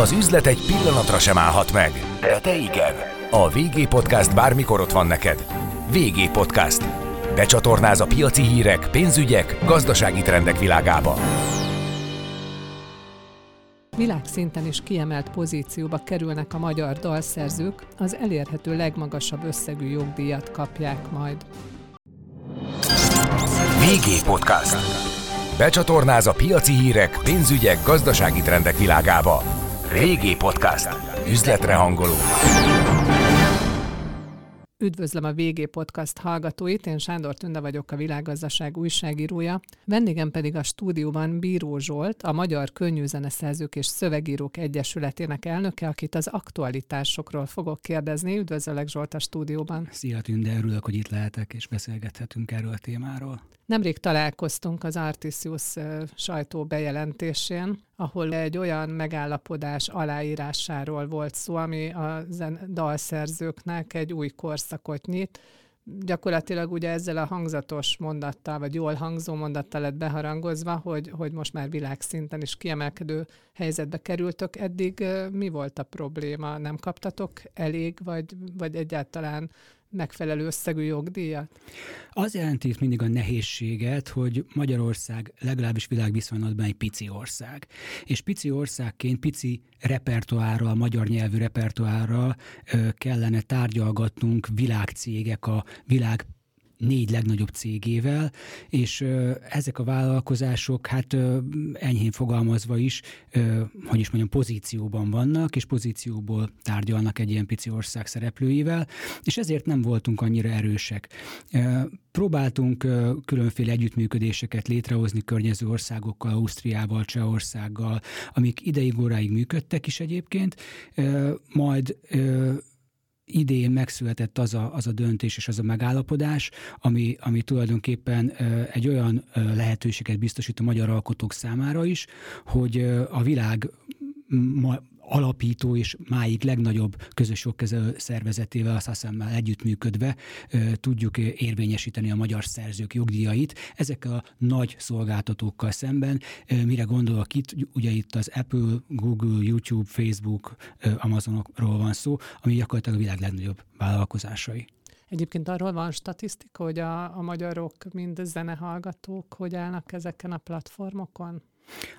Az üzlet egy pillanatra sem állhat meg, de te igen. A VG Podcast bármikor ott van neked. VG Podcast. Becsatornáz a piaci hírek, pénzügyek, gazdasági trendek világába. Világszinten is kiemelt pozícióba kerülnek a magyar dalszerzők, az elérhető legmagasabb összegű jogdíjat kapják majd. VG Podcast. Becsatornáz a piaci hírek, pénzügyek, gazdasági trendek világába. VG Podcast. Üzletre hangoló. Üdvözlöm a VG Podcast hallgatóit, én Sándor Tünde vagyok a világgazdaság újságírója. Vendégem pedig a stúdióban Bíró Zsolt, a Magyar Könnyűzeneszerzők és Szövegírók Egyesületének elnöke, akit az aktualitásokról fogok kérdezni. Üdvözöllek Zsolt a stúdióban. Szia Tünde, örülök, hogy itt lehetek és beszélgethetünk erről a témáról. Nemrég találkoztunk az Artisius sajtó bejelentésén, ahol egy olyan megállapodás aláírásáról volt szó, ami a dalszerzőknek egy új korszakot nyit. Gyakorlatilag ugye ezzel a hangzatos mondattal, vagy jól hangzó mondattal lett beharangozva, hogy, hogy most már világszinten is kiemelkedő helyzetbe kerültök. Eddig mi volt a probléma? Nem kaptatok elég, vagy, vagy egyáltalán megfelelő összegű jogdíjat? Az jelenti itt mindig a nehézséget, hogy Magyarország legalábbis világviszonylatban egy pici ország. És pici országként, pici repertoárral, magyar nyelvű repertoárral kellene tárgyalgatnunk világcégek, a világ négy legnagyobb cégével, és ezek a vállalkozások, hát enyhén fogalmazva is, hogy is mondjam, pozícióban vannak, és pozícióból tárgyalnak egy ilyen pici ország szereplőivel, és ezért nem voltunk annyira erősek. Próbáltunk különféle együttműködéseket létrehozni környező országokkal, Ausztriával, Csehországgal, amik ideig óráig működtek is egyébként, majd idén megszületett az a, az a döntés és az a megállapodás, ami, ami tulajdonképpen egy olyan lehetőséget biztosít a magyar alkotók számára is, hogy a világ alapító és máig legnagyobb közös jogkezelő szervezetével, a SASZEM-mel együttműködve tudjuk érvényesíteni a magyar szerzők jogdíjait. Ezek a nagy szolgáltatókkal szemben, mire gondolok itt, ugye itt az Apple, Google, YouTube, Facebook, Amazonokról van szó, ami gyakorlatilag a világ legnagyobb vállalkozásai. Egyébként arról van statisztika, hogy a, a magyarok, mind zenehallgatók, hogy állnak ezeken a platformokon?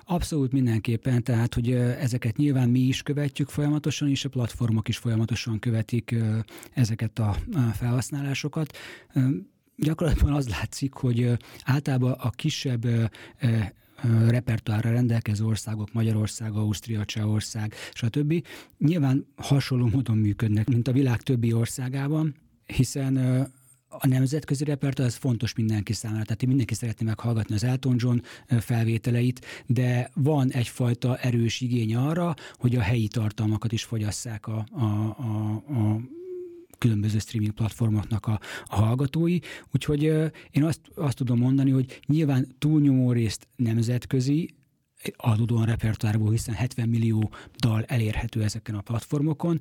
Abszolút mindenképpen, tehát hogy ezeket nyilván mi is követjük folyamatosan, és a platformok is folyamatosan követik ezeket a felhasználásokat. Gyakorlatban az látszik, hogy általában a kisebb repertoárra rendelkező országok, Magyarország, Ausztria, Csehország, stb. nyilván hasonló módon működnek, mint a világ többi országában, hiszen a nemzetközi repertoár az fontos mindenki számára, tehát mindenki szeretné meghallgatni az Elton John felvételeit, de van egyfajta erős igény arra, hogy a helyi tartalmakat is fogyasszák a, a, a, a különböző streaming platformoknak a, a hallgatói. Úgyhogy én azt, azt tudom mondani, hogy nyilván túlnyomó részt nemzetközi, adódóan repertoárból, hiszen 70 millió dal elérhető ezeken a platformokon,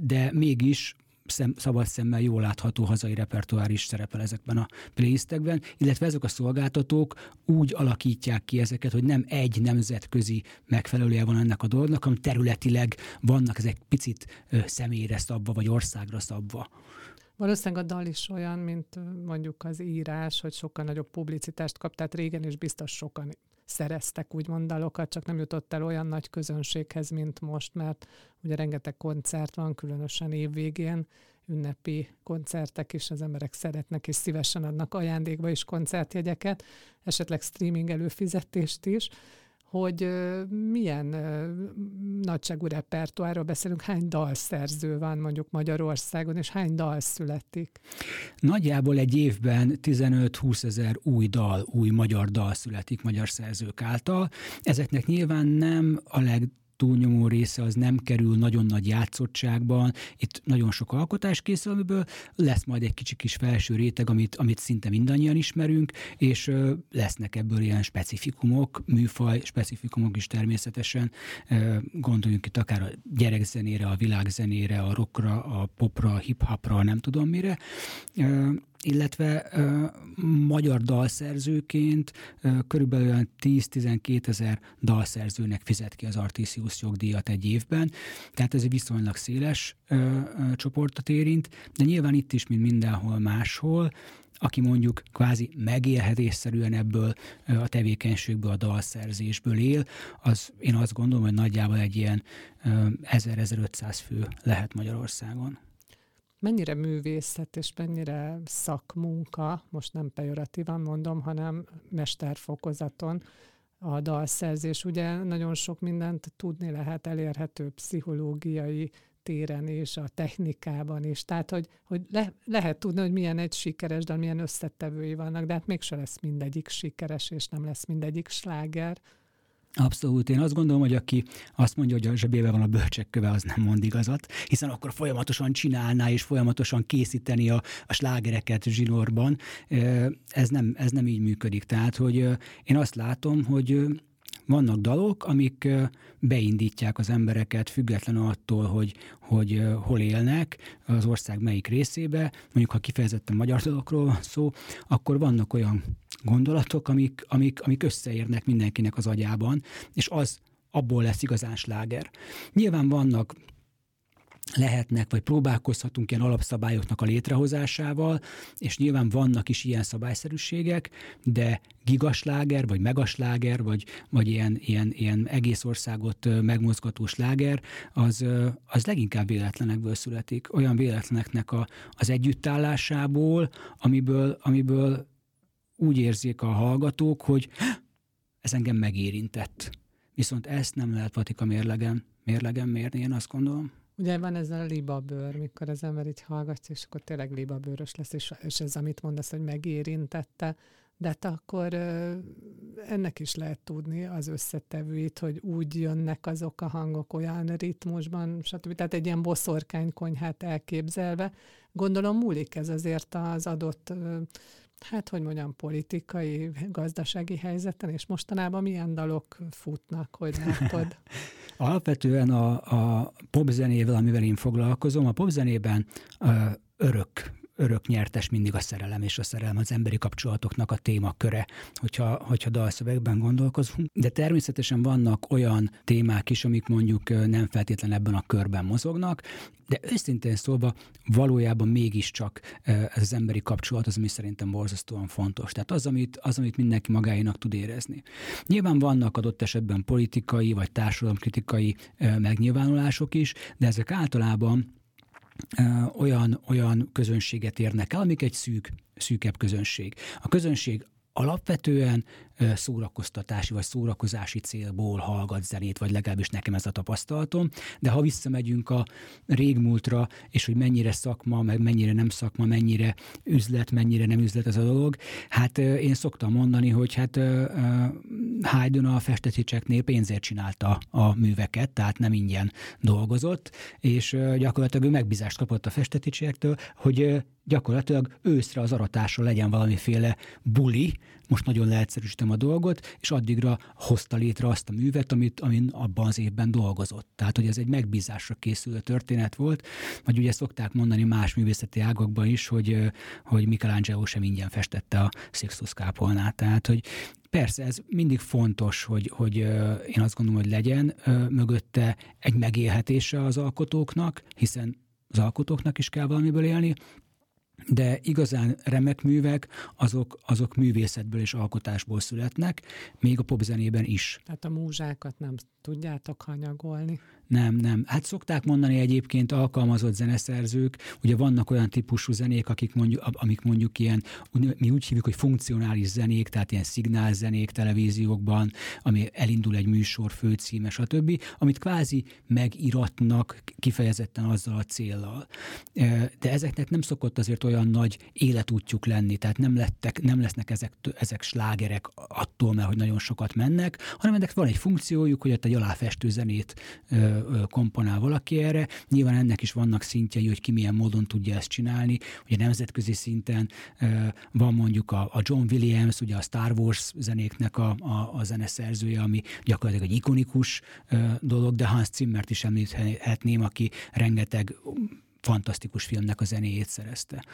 de mégis szem, szabad szemmel jól látható hazai repertoár is szerepel ezekben a playlistekben, illetve ezek a szolgáltatók úgy alakítják ki ezeket, hogy nem egy nemzetközi megfelelője van ennek a dolognak, hanem területileg vannak ezek picit személyre szabva, vagy országra szabva. Valószínűleg a dal is olyan, mint mondjuk az írás, hogy sokkal nagyobb publicitást kap, tehát régen is biztos sokan szereztek úgymond dalokat, csak nem jutott el olyan nagy közönséghez, mint most, mert ugye rengeteg koncert van, különösen évvégén, ünnepi koncertek is, az emberek szeretnek és szívesen adnak ajándékba is koncertjegyeket, esetleg streaming előfizetést is, hogy milyen nagyságú repertoárról beszélünk, hány dalszerző van mondjuk Magyarországon, és hány dal születik? Nagyjából egy évben 15-20 ezer új dal, új magyar dal születik magyar szerzők által. Ezeknek nyilván nem a leg túlnyomó része az nem kerül nagyon nagy játszottságban. Itt nagyon sok alkotás készül, amiből lesz majd egy kicsi kis felső réteg, amit, amit szinte mindannyian ismerünk, és ö, lesznek ebből ilyen specifikumok, műfaj specifikumok is természetesen. Ö, gondoljunk itt akár a gyerekzenére, a világzenére, a rockra, a popra, a hip-hopra, nem tudom mire. Ö, illetve ö, magyar dalszerzőként ö, körülbelül 10-12 ezer dalszerzőnek fizet ki az Artisius jogdíjat egy évben, tehát ez egy viszonylag széles ö, ö, csoportot érint, de nyilván itt is, mint mindenhol máshol, aki mondjuk kvázi megélhetésszerűen ebből a tevékenységből, a dalszerzésből él, az én azt gondolom, hogy nagyjából egy ilyen 1000-1500 fő lehet Magyarországon. Mennyire művészet és mennyire szakmunka, most nem pejoratívan mondom, hanem mesterfokozaton a dalszerzés. Ugye nagyon sok mindent tudni lehet, elérhető pszichológiai téren és a technikában is. Tehát, hogy, hogy le, lehet tudni, hogy milyen egy sikeres dal, milyen összetevői vannak, de hát mégse lesz mindegyik sikeres, és nem lesz mindegyik sláger. Abszolút. Én azt gondolom, hogy aki azt mondja, hogy a zsebébe van a bölcsek köve, az nem mond igazat, hiszen akkor folyamatosan csinálná és folyamatosan készíteni a, a slágereket zsinórban. Ez nem, ez nem így működik. Tehát, hogy én azt látom, hogy vannak dalok, amik beindítják az embereket függetlenül attól, hogy, hogy hol élnek, az ország melyik részébe. Mondjuk, ha kifejezetten magyar dalokról van szó, akkor vannak olyan gondolatok, amik, amik, amik összeérnek mindenkinek az agyában, és az abból lesz igazán sláger. Nyilván vannak lehetnek, vagy próbálkozhatunk ilyen alapszabályoknak a létrehozásával, és nyilván vannak is ilyen szabályszerűségek, de gigasláger, vagy megasláger, vagy, vagy ilyen, ilyen, ilyen egész országot megmozgató sláger, az, az leginkább véletlenekből születik. Olyan véletleneknek a, az együttállásából, amiből, amiből úgy érzik a hallgatók, hogy ez engem megérintett. Viszont ezt nem lehet patika mérlegen, mérlegen mérni, én azt gondolom. Ugye van ez a libabőr, mikor az ember így hallgatja, és akkor tényleg libabőrös lesz, és, és ez, amit mondasz, hogy megérintette, de hát akkor ennek is lehet tudni az összetevőit, hogy úgy jönnek azok a hangok olyan ritmusban, stb. Tehát egy ilyen boszorkánykonyhát elképzelve. Gondolom múlik ez azért az adott hát hogy mondjam, politikai, gazdasági helyzeten, és mostanában milyen dalok futnak, hogy látod? Alapvetően a, a popzenével, amivel én foglalkozom, a popzenében örök örök nyertes mindig a szerelem, és a szerelem az emberi kapcsolatoknak a témaköre, hogyha, hogyha dalszövegben gondolkozunk. De természetesen vannak olyan témák is, amik mondjuk nem feltétlen ebben a körben mozognak, de őszintén szólva valójában mégiscsak ez az emberi kapcsolat az, ami szerintem borzasztóan fontos. Tehát az, amit, az, amit mindenki magáénak tud érezni. Nyilván vannak adott esetben politikai vagy társadalomkritikai megnyilvánulások is, de ezek általában olyan, olyan közönséget érnek el, amik egy szűk, szűkebb közönség. A közönség alapvetően szórakoztatási vagy szórakozási célból hallgat zenét, vagy legalábbis nekem ez a tapasztalatom, de ha visszamegyünk a régmúltra, és hogy mennyire szakma, meg mennyire nem szakma, mennyire üzlet, mennyire nem üzlet ez a dolog, hát én szoktam mondani, hogy hát Haydn a festetítseknél pénzért csinálta a műveket, tehát nem ingyen dolgozott, és gyakorlatilag ő megbízást kapott a festeticsektől, hogy gyakorlatilag őszre az aratásra legyen valamiféle buli, most nagyon leegyszerűsítem a dolgot, és addigra hozta létre azt a művet, amit, amin abban az évben dolgozott. Tehát, hogy ez egy megbízásra készülő történet volt, vagy ugye szokták mondani más művészeti ágakban is, hogy, hogy Michelangelo sem ingyen festette a Sixtus kápolnát. Tehát, hogy Persze, ez mindig fontos, hogy, hogy én azt gondolom, hogy legyen mögötte egy megélhetése az alkotóknak, hiszen az alkotóknak is kell valamiből élni, de igazán remek művek, azok, azok művészetből és alkotásból születnek, még a popzenében is. Tehát a múzsákat nem tudjátok hanyagolni? Nem, nem. Hát szokták mondani egyébként alkalmazott zeneszerzők, ugye vannak olyan típusú zenék, akik mondjuk, amik mondjuk ilyen, mi úgy hívjuk, hogy funkcionális zenék, tehát ilyen szignálzenék televíziókban, ami elindul egy műsor főcíme, stb., amit kvázi megiratnak kifejezetten azzal a céllal. De ezeknek nem szokott azért olyan nagy életútjuk lenni, tehát nem, lettek, nem lesznek ezek, ezek slágerek attól, mert hogy nagyon sokat mennek, hanem ennek van egy funkciójuk, hogy ott egy aláfestő zenét komponál valaki erre. Nyilván ennek is vannak szintjei, hogy ki milyen módon tudja ezt csinálni. Ugye nemzetközi szinten van mondjuk a, John Williams, ugye a Star Wars zenéknek a, a, a zeneszerzője, ami gyakorlatilag egy ikonikus dolog, de Hans Zimmert is említhetném, aki rengeteg fantasztikus filmnek a zenéjét szerezte.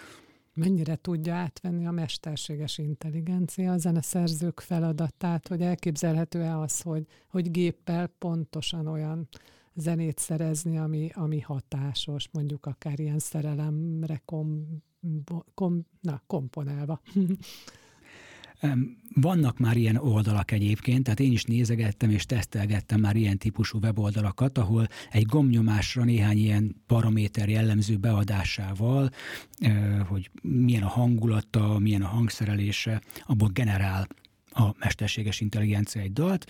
mennyire tudja átvenni a mesterséges intelligencia a zeneszerzők feladatát, hogy elképzelhető-e az, hogy, hogy géppel pontosan olyan zenét szerezni, ami, ami hatásos, mondjuk akár ilyen szerelemre kom, kom, na, komponálva. Vannak már ilyen oldalak egyébként, tehát én is nézegettem és tesztelgettem már ilyen típusú weboldalakat, ahol egy gomnyomásra néhány ilyen paraméter jellemző beadásával, hogy milyen a hangulata, milyen a hangszerelése, abból generál a mesterséges intelligencia egy dalt,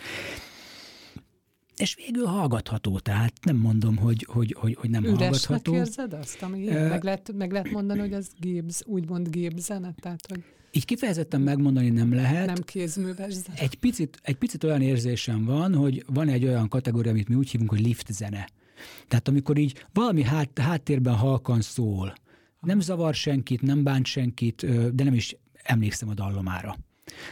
és végül hallgatható, tehát nem mondom, hogy, hogy, hogy, hogy nem Üresnek hallgatható. érzed azt, ami uh, meg, lehet, meg lehet mondani, hogy ez gépz, úgymond gépzene, tehát hogy... Így kifejezetten megmondani nem lehet. Nem kézműves zene. Egy picit, egy picit olyan érzésem van, hogy van egy olyan kategória, amit mi úgy hívunk, hogy lift zene. Tehát amikor így valami hát, háttérben halkan szól, nem zavar senkit, nem bánt senkit, de nem is emlékszem a dallomára.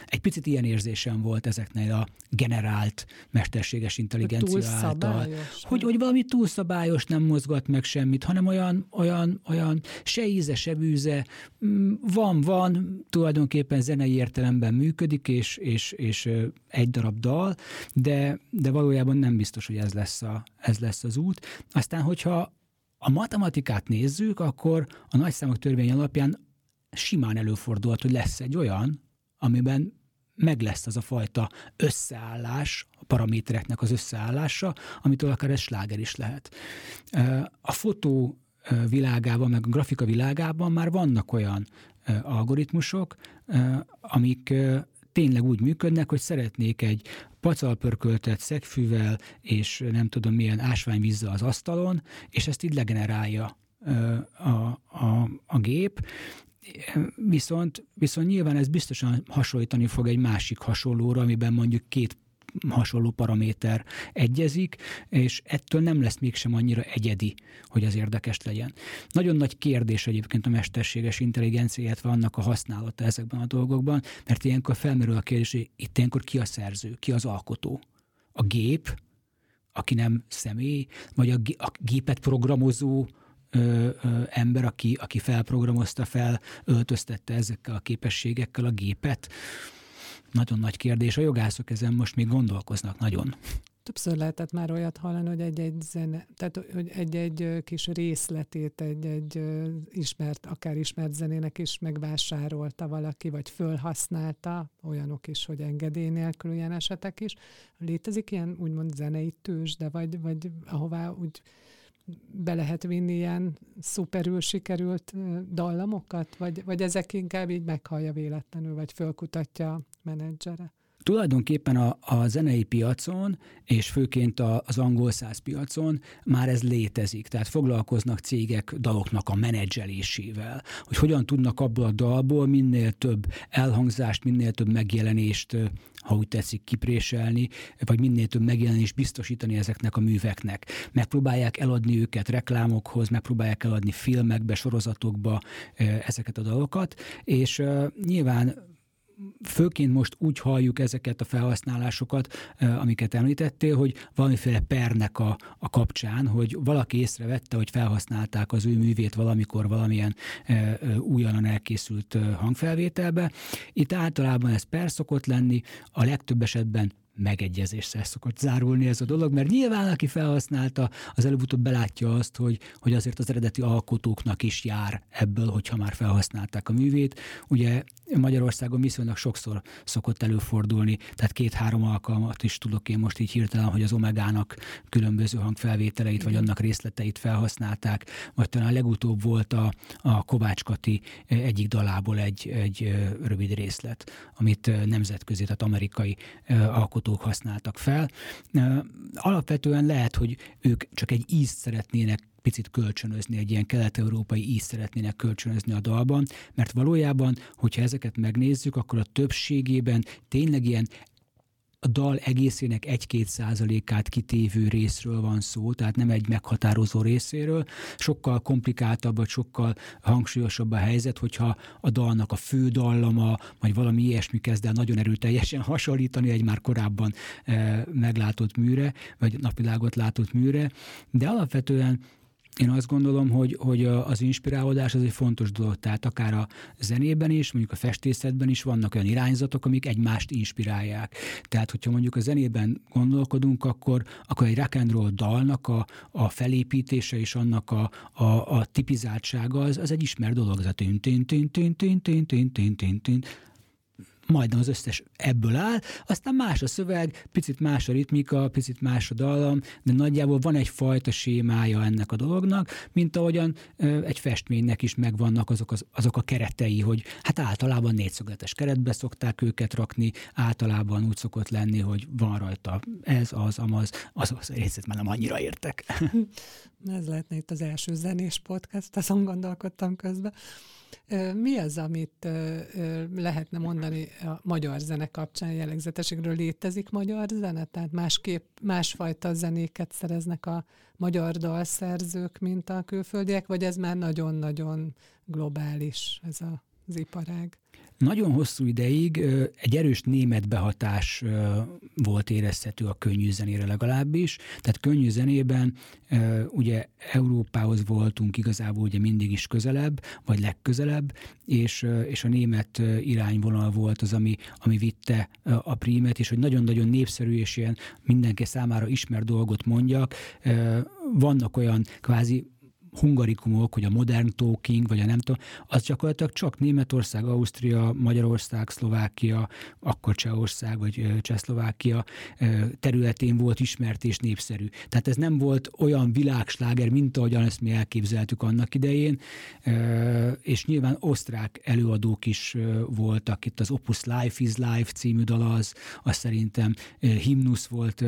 Egy picit ilyen érzésem volt ezeknél a generált mesterséges intelligencia által. Hogy, hogy valami túlszabályos nem mozgat meg semmit, hanem olyan, olyan, olyan se íze, se bűze, mm, van, van, tulajdonképpen zenei értelemben működik, és, és, és egy darab dal, de, de valójában nem biztos, hogy ez lesz, a, ez lesz az út. Aztán, hogyha a matematikát nézzük, akkor a nagyszámok törvény alapján simán előfordulhat, hogy lesz egy olyan, amiben meg lesz az a fajta összeállás, a paramétereknek az összeállása, amitől akár ez sláger is lehet. A fotó világában, meg a grafika világában már vannak olyan algoritmusok, amik tényleg úgy működnek, hogy szeretnék egy pacalpörköltet szegfűvel, és nem tudom milyen ásványvízzel az asztalon, és ezt így legenerálja a, a, a gép, Viszont, viszont nyilván ez biztosan hasonlítani fog egy másik hasonlóra, amiben mondjuk két hasonló paraméter egyezik, és ettől nem lesz mégsem annyira egyedi, hogy az érdekes legyen. Nagyon nagy kérdés egyébként a mesterséges intelligencia, illetve annak a használata ezekben a dolgokban, mert ilyenkor felmerül a kérdés, hogy itt ilyenkor ki a szerző, ki az alkotó. A gép, aki nem személy, vagy a gépet programozó ö, ö, ember, aki, aki felprogramozta fel, öltöztette ezekkel a képességekkel a gépet. Nagyon nagy kérdés. A jogászok ezen most még gondolkoznak nagyon. Többször lehetett már olyat hallani, hogy egy-egy zene, tehát hogy egy-egy kis részletét egy-egy ismert, akár ismert zenének is megvásárolta valaki, vagy fölhasználta, olyanok is, hogy engedély nélkül ilyen esetek is. Létezik ilyen úgymond zenei tőzs, de vagy, vagy ahová úgy be lehet vinni ilyen szuperül sikerült dallamokat, vagy, vagy ezek inkább így meghallja véletlenül, vagy fölkutatja a menedzsere? Tulajdonképpen a, a zenei piacon, és főként a, az angol száz piacon már ez létezik. Tehát foglalkoznak cégek daloknak a menedzselésével, hogy hogyan tudnak abból a dalból minél több elhangzást, minél több megjelenést ha úgy tetszik, kipréselni, vagy minél több megjelenést biztosítani ezeknek a műveknek. Megpróbálják eladni őket reklámokhoz, megpróbálják eladni filmekbe, sorozatokba ezeket a dalokat, és nyilván főként most úgy halljuk ezeket a felhasználásokat, amiket említettél, hogy valamiféle pernek a, a kapcsán, hogy valaki észrevette, hogy felhasználták az ő művét valamikor valamilyen újonnan elkészült hangfelvételbe. Itt általában ez per szokott lenni, a legtöbb esetben megegyezéssel szokott zárulni ez a dolog, mert nyilván aki felhasználta, az előbb-utóbb belátja azt, hogy, hogy azért az eredeti alkotóknak is jár ebből, hogyha már felhasználták a művét. Ugye Magyarországon viszonylag sokszor szokott előfordulni, tehát két-három alkalmat is tudok én most így hirtelen, hogy az Omegának különböző hangfelvételeit, vagy annak részleteit felhasználták, vagy talán legutóbb volt a, a Kovács Kati egyik dalából egy, egy rövid részlet, amit nemzetközi, tehát amerikai alkotók használtak fel. Alapvetően lehet, hogy ők csak egy ízt szeretnének picit kölcsönözni, egy ilyen kelet-európai ízt szeretnének kölcsönözni a dalban, mert valójában, hogyha ezeket megnézzük, akkor a többségében tényleg ilyen a dal egészének 1-2 százalékát kitévő részről van szó, tehát nem egy meghatározó részéről. Sokkal komplikáltabb, vagy sokkal hangsúlyosabb a helyzet, hogyha a dalnak a fő dallama, vagy valami ilyesmi kezd el nagyon erőteljesen hasonlítani egy már korábban e, meglátott műre, vagy napvilágot látott műre, de alapvetően én azt gondolom, hogy, hogy az inspirálódás az egy fontos dolog. Tehát akár a zenében is, mondjuk a festészetben is vannak olyan irányzatok, amik egymást inspirálják. Tehát, hogyha mondjuk a zenében gondolkodunk, akkor, akkor egy rock and roll dalnak a, a felépítése és annak a, a, a tipizáltsága az, az egy ismert dolog. Ez a tin, tin, tin, tin, tin, tin, tin, tin, tin, tin majdnem az összes ebből áll, aztán más a szöveg, picit más a ritmika, picit más a dallam, de nagyjából van egy fajta sémája ennek a dolognak, mint ahogyan egy festménynek is megvannak azok, az, azok a keretei, hogy hát általában négyszögletes keretbe szokták őket rakni, általában úgy szokott lenni, hogy van rajta ez, az, amaz, az, az részét már nem annyira értek. Ez lehetne itt az első zenés podcast, azon gondolkodtam közben. Mi az, amit lehetne mondani a magyar zene kapcsán jellegzetességről? Létezik magyar zene? Tehát másképp, másfajta zenéket szereznek a magyar dalszerzők, mint a külföldiek, vagy ez már nagyon-nagyon globális ez a, az iparág? Nagyon hosszú ideig egy erős német behatás volt érezhető a könnyű zenére legalábbis. Tehát könnyű zenében ugye Európához voltunk igazából ugye mindig is közelebb, vagy legközelebb, és, és a német irányvonal volt az, ami, ami vitte a prímet, és hogy nagyon-nagyon népszerű és ilyen mindenki számára ismert dolgot mondjak, vannak olyan kvázi hungarikumok, hogy a modern talking, vagy a nem tudom, az gyakorlatilag csak Németország, Ausztria, Magyarország, Szlovákia, akkor Csehország, vagy Csehszlovákia területén volt ismert és népszerű. Tehát ez nem volt olyan világsláger, mint ahogyan ezt mi elképzeltük annak idején, és nyilván osztrák előadók is voltak. Itt az Opus Life is Life című dal az, az szerintem himnusz volt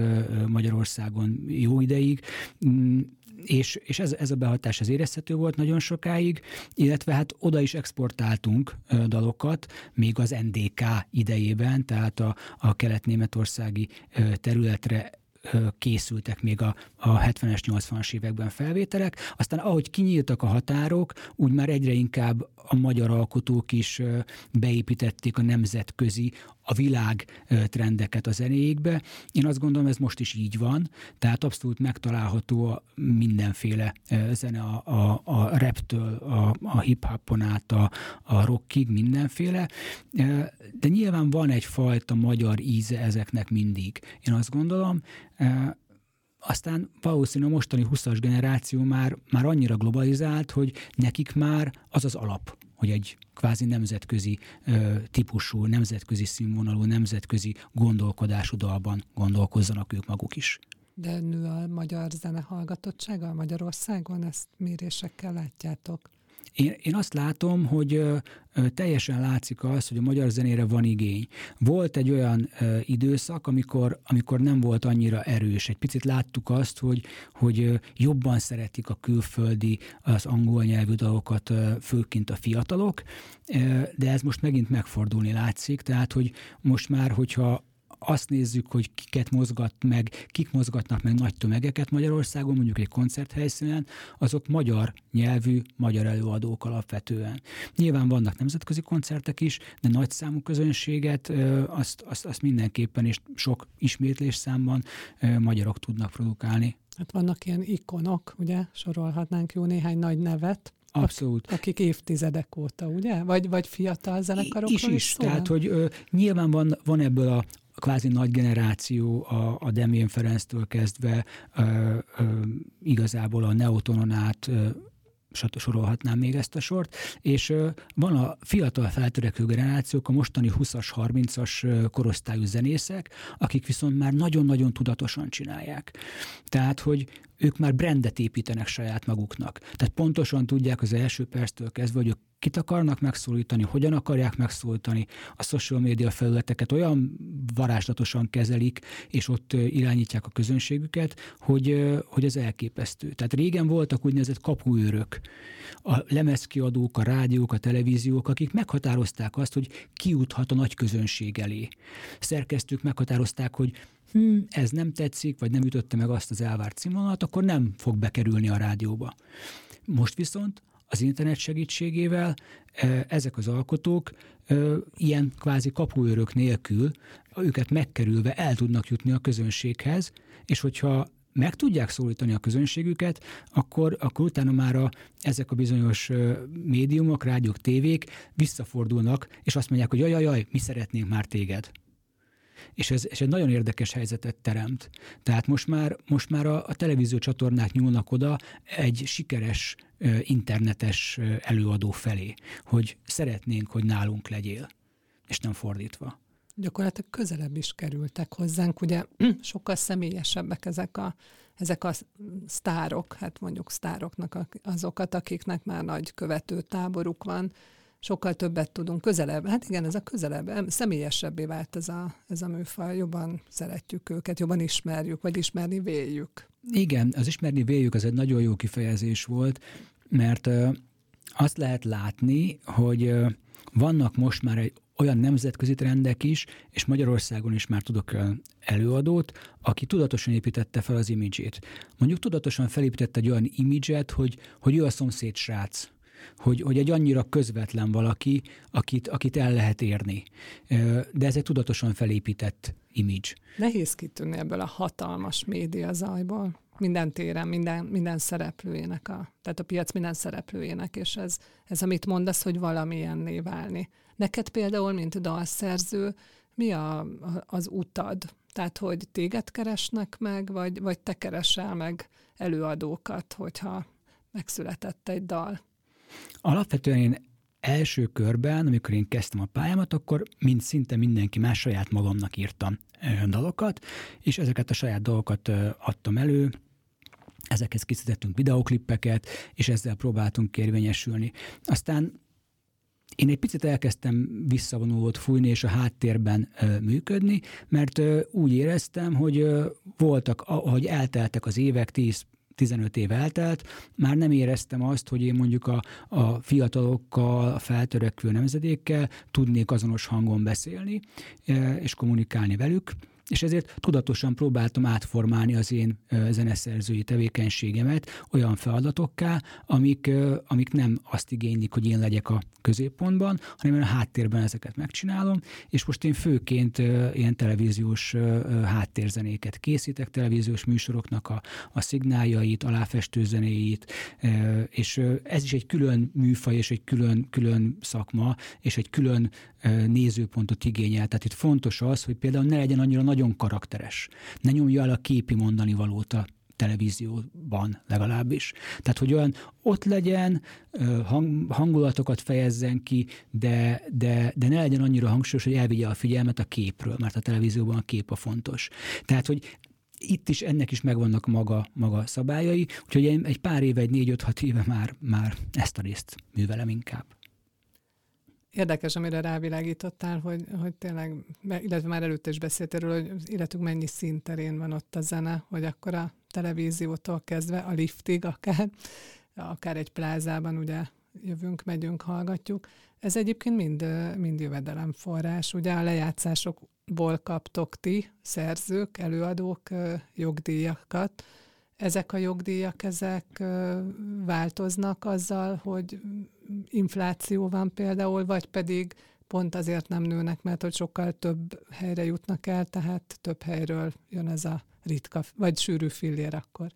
Magyarországon jó ideig mm, és, és ez, ez a behatás az érezhető volt nagyon sokáig, illetve hát oda is exportáltunk dalokat, még az NDK idejében, tehát a, a kelet-németországi területre készültek még a, a 70-es, 80-as években felvételek, aztán ahogy kinyíltak a határok, úgy már egyre inkább a magyar alkotók is beépítették a nemzetközi, a világ trendeket a zenéjékbe. Én azt gondolom, ez most is így van, tehát abszolút megtalálható a mindenféle zene, a, a, a raptől, a, a hip-hopon át, a, a rockig, mindenféle, de nyilván van egyfajta magyar íze ezeknek mindig. Én azt gondolom, aztán valószínű a mostani 20-as generáció már, már annyira globalizált, hogy nekik már az az alap, hogy egy kvázi nemzetközi ö, típusú, nemzetközi színvonalú, nemzetközi gondolkodású dalban gondolkozzanak ők maguk is. De nő a magyar zene hallgatottsága Magyarországon? Ezt mérésekkel látjátok? Én, én azt látom, hogy teljesen látszik az, hogy a magyar zenére van igény. Volt egy olyan ö, időszak, amikor, amikor nem volt annyira erős. Egy picit láttuk azt, hogy, hogy ö, jobban szeretik a külföldi, az angol nyelvű dalokat, ö, főként a fiatalok, ö, de ez most megint megfordulni látszik, tehát hogy most már, hogyha azt nézzük, hogy kiket mozgat meg, kik mozgatnak meg nagy tömegeket Magyarországon, mondjuk egy koncerthelyszínen, azok magyar nyelvű, magyar előadók alapvetően. Nyilván vannak nemzetközi koncertek is, de nagy számú közönséget azt, azt, azt mindenképpen és sok ismétlés számban magyarok tudnak produkálni. Hát vannak ilyen ikonok, ugye, sorolhatnánk jó néhány nagy nevet, Abszolút. Akik évtizedek óta, ugye? Vagy, vagy fiatal zenekarokról is, is, is tehát, hogy ö, nyilván van, van ebből a kvázi nagy generáció a, a Demén Ferenctől kezdve ö, ö, igazából a Neotonon át ö, sorolhatnám még ezt a sort, és van a fiatal feltörekvő generációk, a mostani 20-as, 30-as korosztályú zenészek, akik viszont már nagyon-nagyon tudatosan csinálják. Tehát, hogy ők már brandet építenek saját maguknak. Tehát pontosan tudják az első perctől kezdve, hogy ők kit akarnak megszólítani, hogyan akarják megszólítani, a social media felületeket olyan varázslatosan kezelik, és ott irányítják a közönségüket, hogy, hogy ez elképesztő. Tehát régen voltak úgynevezett kapuőrök, a lemezkiadók, a rádiók, a televíziók, akik meghatározták azt, hogy ki juthat a nagy közönség elé. Szerkesztők meghatározták, hogy hm, ez nem tetszik, vagy nem ütötte meg azt az elvárt színvonalat, akkor nem fog bekerülni a rádióba. Most viszont az internet segítségével ezek az alkotók ilyen kvázi kapuőrök nélkül, őket megkerülve el tudnak jutni a közönséghez, és hogyha meg tudják szólítani a közönségüket, akkor, akkor utána már a, ezek a bizonyos médiumok, rádiók, tévék visszafordulnak, és azt mondják, hogy jaj, jaj, jaj, mi szeretnénk már téged. És ez, és egy nagyon érdekes helyzetet teremt. Tehát most már, most már a, a televízió csatornák nyúlnak oda egy sikeres internetes előadó felé, hogy szeretnénk, hogy nálunk legyél, és nem fordítva gyakorlatilag közelebb is kerültek hozzánk. Ugye sokkal személyesebbek ezek a, ezek a sztárok, hát mondjuk sztároknak azokat, akiknek már nagy követő táboruk van, sokkal többet tudunk közelebb. Hát igen, ez a közelebb, személyesebbé vált ez a, ez a műfaj, jobban szeretjük őket, jobban ismerjük, vagy ismerni véljük. Igen, az ismerni véljük az egy nagyon jó kifejezés volt, mert azt lehet látni, hogy vannak most már egy olyan nemzetközi trendek is, és Magyarországon is már tudok előadót, aki tudatosan építette fel az imidzsét. Mondjuk tudatosan felépítette egy olyan imidzset, hogy, hogy ő a szomszéd srác, hogy, hogy egy annyira közvetlen valaki, akit, akit el lehet érni. De ez egy tudatosan felépített image. Nehéz kitűnni ebből a hatalmas média zajból. Minden téren, minden, minden szereplőjének, a, tehát a piac minden szereplőjének, és ez, ez amit mondasz, hogy valamilyenné válni. Neked például, mint dalszerző, mi a, az utad? Tehát, hogy téged keresnek meg, vagy, vagy te keresel meg előadókat, hogyha megszületett egy dal? Alapvetően én első körben, amikor én kezdtem a pályámat, akkor mint szinte mindenki más saját magamnak írtam dalokat, és ezeket a saját dalokat adtam elő, ezekhez készítettünk videoklippeket, és ezzel próbáltunk érvényesülni. Aztán én egy picit elkezdtem visszavonulót fújni és a háttérben ö, működni, mert ö, úgy éreztem, hogy ö, voltak, ahogy elteltek az évek, 10 15 év eltelt, már nem éreztem azt, hogy én mondjuk a, a fiatalokkal, a feltörekvő nemzedékkel tudnék azonos hangon beszélni és kommunikálni velük és ezért tudatosan próbáltam átformálni az én zeneszerzői tevékenységemet olyan feladatokká, amik, amik nem azt igénylik, hogy én legyek a középpontban, hanem én a háttérben ezeket megcsinálom, és most én főként ilyen televíziós háttérzenéket készítek, televíziós műsoroknak a, a szignáljait, aláfestőzenéit, és ez is egy külön műfaj, és egy külön, külön szakma, és egy külön nézőpontot igényel. Tehát itt fontos az, hogy például ne legyen annyira nagyon karakteres. Ne nyomja el a képi mondani valót a televízióban legalábbis. Tehát, hogy olyan ott legyen, hang, hangulatokat fejezzen ki, de, de, de ne legyen annyira hangsúlyos, hogy elvigye a figyelmet a képről, mert a televízióban a kép a fontos. Tehát, hogy itt is ennek is megvannak maga, maga szabályai, úgyhogy egy pár éve, egy négy-öt-hat éve már, már ezt a részt művelem inkább. Érdekes, amire rávilágítottál, hogy, hogy tényleg, illetve már előtte is beszélt erről, hogy az mennyi szinterén van ott a zene, hogy akkor a televíziótól kezdve a liftig akár, akár egy plázában ugye jövünk, megyünk, hallgatjuk. Ez egyébként mind, mind jövedelemforrás. Ugye a lejátszásokból kaptok ti, szerzők, előadók jogdíjakat, ezek a jogdíjak, ezek változnak azzal, hogy infláció van például, vagy pedig pont azért nem nőnek, mert hogy sokkal több helyre jutnak el, tehát több helyről jön ez a ritka, vagy sűrű fillér akkor.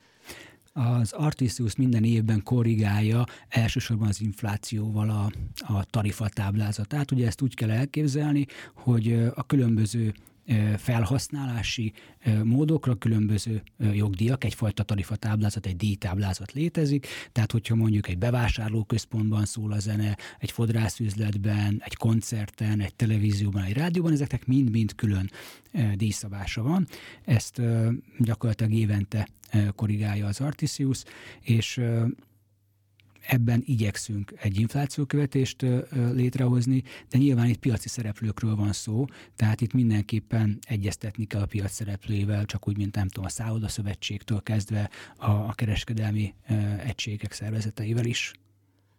Az Artisius minden évben korrigálja elsősorban az inflációval a, a tarifatáblázatát. Ugye ezt úgy kell elképzelni, hogy a különböző felhasználási módokra különböző jogdíjak, egyfajta tarifatáblázat, egy díjtáblázat létezik, tehát hogyha mondjuk egy bevásárlóközpontban szól a zene, egy fodrászüzletben, egy koncerten, egy televízióban, egy rádióban, ezeknek mind-mind külön díjszabása van. Ezt gyakorlatilag évente korrigálja az Artisius, és ebben igyekszünk egy inflációkövetést létrehozni, de nyilván itt piaci szereplőkről van szó, tehát itt mindenképpen egyeztetni kell a piac szereplőivel, csak úgy, mint nem tudom, a Szálloda Szövetségtől kezdve a, a kereskedelmi egységek szervezeteivel is.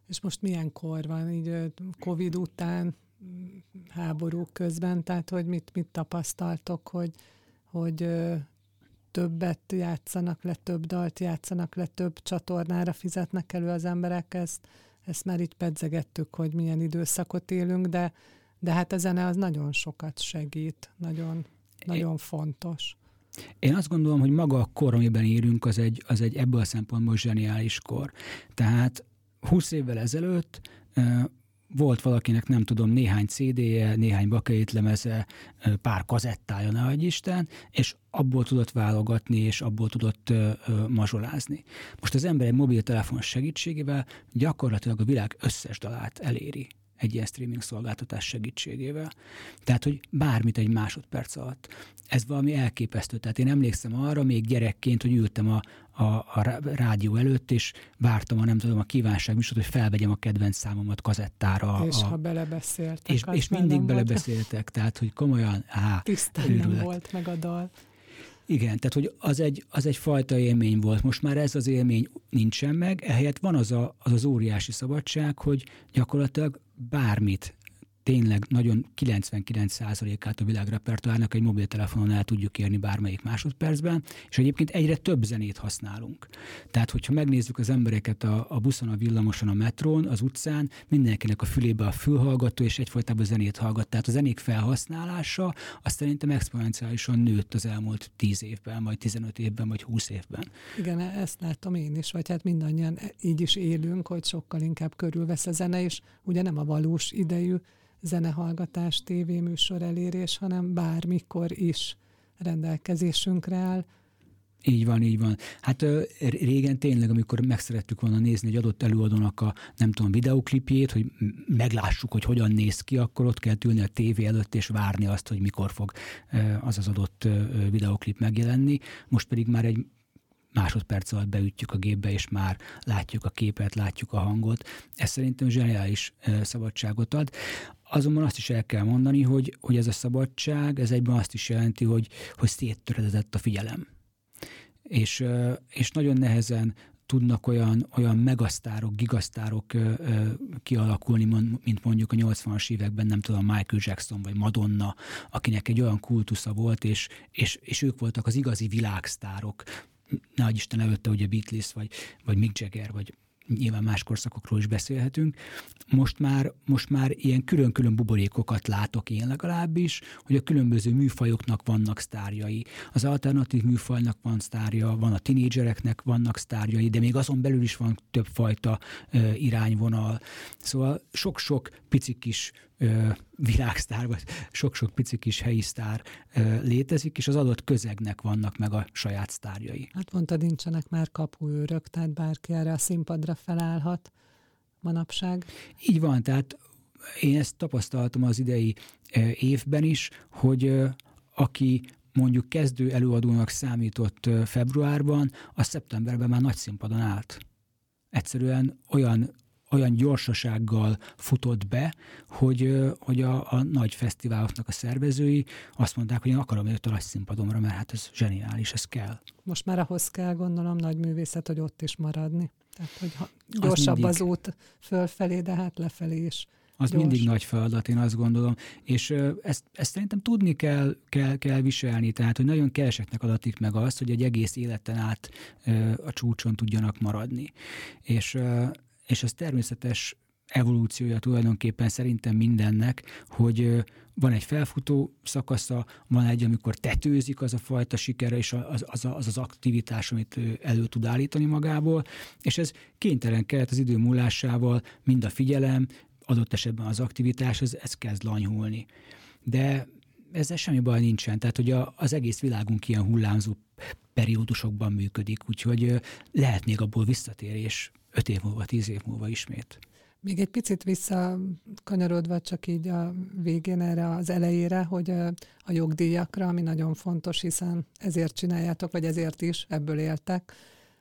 És most milyen kor van, így Covid után, háború közben, tehát hogy mit, mit tapasztaltok, hogy, hogy többet játszanak le, több dalt játszanak le, több csatornára fizetnek elő az emberek, ezt, ezt már itt pedzegettük, hogy milyen időszakot élünk, de, de hát a zene az nagyon sokat segít, nagyon, nagyon fontos. Én azt gondolom, hogy maga a kor, amiben élünk, az egy, az egy ebből a szempontból zseniális kor. Tehát 20 évvel ezelőtt volt valakinek, nem tudom, néhány CD-je, néhány bakeit lemeze, pár kazettája, ne Isten, és abból tudott válogatni, és abból tudott ö, mazsolázni. Most az ember egy mobiltelefon segítségével gyakorlatilag a világ összes dalát eléri egy ilyen streaming szolgáltatás segítségével. Tehát, hogy bármit egy másodperc alatt. Ez valami elképesztő. Tehát én emlékszem arra még gyerekként, hogy ültem a, a, a rádió előtt, és vártam a nem tudom, a kívánság műsort, hogy felvegyem a kedvenc számomat kazettára. És a, ha belebeszéltek. És, és mindig belebeszéltek, volt. tehát hogy komolyan, á, Tisztán nem volt meg a dal. Igen, tehát hogy az egy, az egy fajta élmény volt. Most már ez az élmény nincsen meg, ehelyett van az a, az, az óriási szabadság, hogy gyakorlatilag bármit tényleg nagyon 99%-át a világrepertoárnak egy mobiltelefonon el tudjuk érni bármelyik másodpercben, és egyébként egyre több zenét használunk. Tehát, hogyha megnézzük az embereket a, a buszon, a villamoson, a metrón, az utcán, mindenkinek a fülébe a fülhallgató, és egyfajtában zenét hallgat. Tehát a zenék felhasználása azt szerintem exponenciálisan nőtt az elmúlt 10 évben, vagy 15 évben, vagy 20 évben. Igen, ezt látom én is, vagy hát mindannyian így is élünk, hogy sokkal inkább körülvesz a zene, és ugye nem a valós idejű zenehallgatás, tévéműsor elérés, hanem bármikor is rendelkezésünkre áll. Így van, így van. Hát régen tényleg, amikor meg szerettük volna nézni egy adott előadónak a, nem tudom, videoklipjét, hogy meglássuk, hogy hogyan néz ki, akkor ott kell ülni a tévé előtt, és várni azt, hogy mikor fog az az adott videoklip megjelenni. Most pedig már egy másodperc alatt beütjük a gépbe, és már látjuk a képet, látjuk a hangot. Ez szerintem zseniális szabadságot ad. Azonban azt is el kell mondani, hogy, hogy ez a szabadság, ez egyben azt is jelenti, hogy, hogy széttöredezett a figyelem. És, és nagyon nehezen tudnak olyan, olyan megasztárok, gigasztárok ö, ö, kialakulni, mint mondjuk a 80-as években, nem tudom, Michael Jackson vagy Madonna, akinek egy olyan kultusza volt, és, és, és ők voltak az igazi világsztárok. Nagy Isten előtte ugye Beatles, vagy, vagy Mick Jagger, vagy nyilván más korszakokról is beszélhetünk. Most már, most már ilyen külön-külön buborékokat látok én legalábbis, hogy a különböző műfajoknak vannak sztárjai. Az alternatív műfajnak van sztárja, van a tinédzsereknek vannak sztárjai, de még azon belül is van többfajta ö, irányvonal. Szóval sok-sok pici kis világsztár, vagy sok-sok pici kis helyi sztár létezik, és az adott közegnek vannak meg a saját sztárjai. Hát mondtad, nincsenek már kapuőrök, tehát bárki erre a színpadra felállhat manapság. Így van, tehát én ezt tapasztaltam az idei évben is, hogy aki mondjuk kezdő előadónak számított februárban, a szeptemberben már nagy színpadon állt. Egyszerűen olyan olyan gyorsasággal futott be, hogy, hogy a, a nagy fesztiváloknak a szervezői azt mondták, hogy én akarom őt a színpadomra, mert hát ez zseniális, ez kell. Most már ahhoz kell gondolom nagy művészet, hogy ott is maradni. Tehát, hogy gyorsabb az, mindig, az út fölfelé, de hát lefelé is. Az gyors. mindig nagy feladat, én azt gondolom. És ezt, ezt szerintem tudni kell, kell, kell viselni, tehát hogy nagyon keveseknek adatik meg azt, hogy egy egész életen át a csúcson tudjanak maradni. És és az természetes evolúciója tulajdonképpen szerintem mindennek, hogy van egy felfutó szakasza, van egy, amikor tetőzik az a fajta sikere, és az az, az, az aktivitás, amit elő tud állítani magából, és ez kénytelen kellett az idő múlásával, mind a figyelem, adott esetben az aktivitás, ez, ez kezd lanyhulni. De ezzel semmi baj nincsen, tehát hogy a, az egész világunk ilyen hullámzó periódusokban működik, úgyhogy lehet még abból visszatérés öt év múlva, tíz év múlva ismét. Még egy picit visszakanyarodva csak így a végén erre az elejére, hogy a jogdíjakra, ami nagyon fontos, hiszen ezért csináljátok, vagy ezért is, ebből éltek,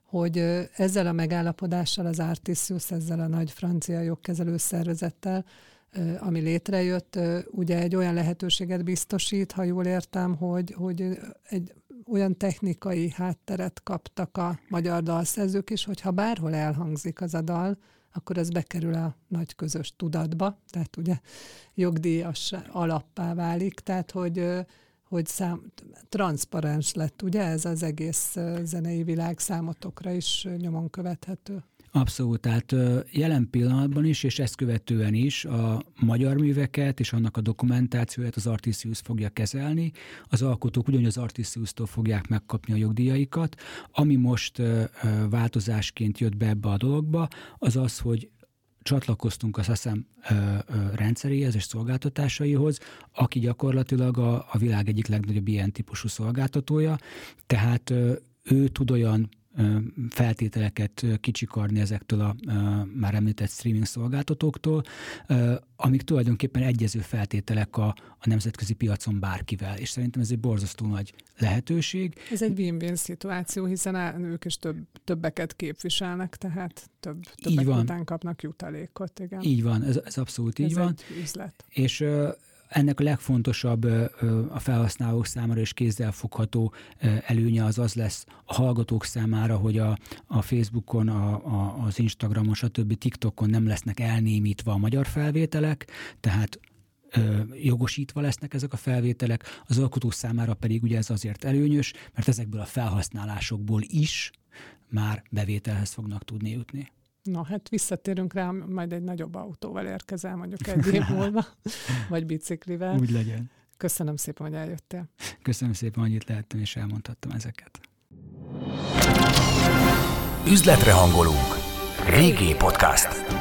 hogy ezzel a megállapodással az Artisius, ezzel a nagy francia jogkezelő szervezettel, ami létrejött, ugye egy olyan lehetőséget biztosít, ha jól értem, hogy, hogy egy olyan technikai hátteret kaptak a magyar dalszerzők is, hogyha bárhol elhangzik az a dal, akkor ez bekerül a nagy közös tudatba, tehát ugye jogdíjas alappá válik, tehát hogy, hogy szám, transzparens lett, ugye ez az egész zenei világ számotokra is nyomon követhető. Abszolút, tehát jelen pillanatban is, és ezt követően is a magyar műveket és annak a dokumentációját az Artisius fogja kezelni. Az alkotók ugyanúgy az Artisius-tól fogják megkapni a jogdíjaikat. Ami most változásként jött be ebbe a dologba, az az, hogy csatlakoztunk a SASZEM rendszeréhez és szolgáltatásaihoz, aki gyakorlatilag a, a világ egyik legnagyobb ilyen típusú szolgáltatója, tehát ő tud olyan feltételeket kicsikarni ezektől a már említett streaming szolgáltatóktól, amik tulajdonképpen egyező feltételek a, a nemzetközi piacon bárkivel, és szerintem ez egy borzasztó nagy lehetőség. Ez egy win-win szituáció, hiszen ők is több, többeket képviselnek, tehát több, többek így van. után kapnak jutalékot. Igen. Így van, ez, ez abszolút így ez van. Egy üzlet. És ennek a legfontosabb a felhasználók számára és kézzelfogható előnye az az lesz a hallgatók számára, hogy a, a Facebookon, a, a, az Instagramon, stb. TikTokon nem lesznek elnémítva a magyar felvételek, tehát jogosítva lesznek ezek a felvételek, az alkotó számára pedig ugye ez azért előnyös, mert ezekből a felhasználásokból is már bevételhez fognak tudni jutni. Na, hát visszatérünk rá, majd egy nagyobb autóval érkezel, mondjuk egy év múlva, vagy biciklivel. Úgy legyen. Köszönöm szépen, hogy eljöttél. Köszönöm szépen, hogy itt lehettem, és elmondhattam ezeket. Üzletre hangolunk. Régi podcast.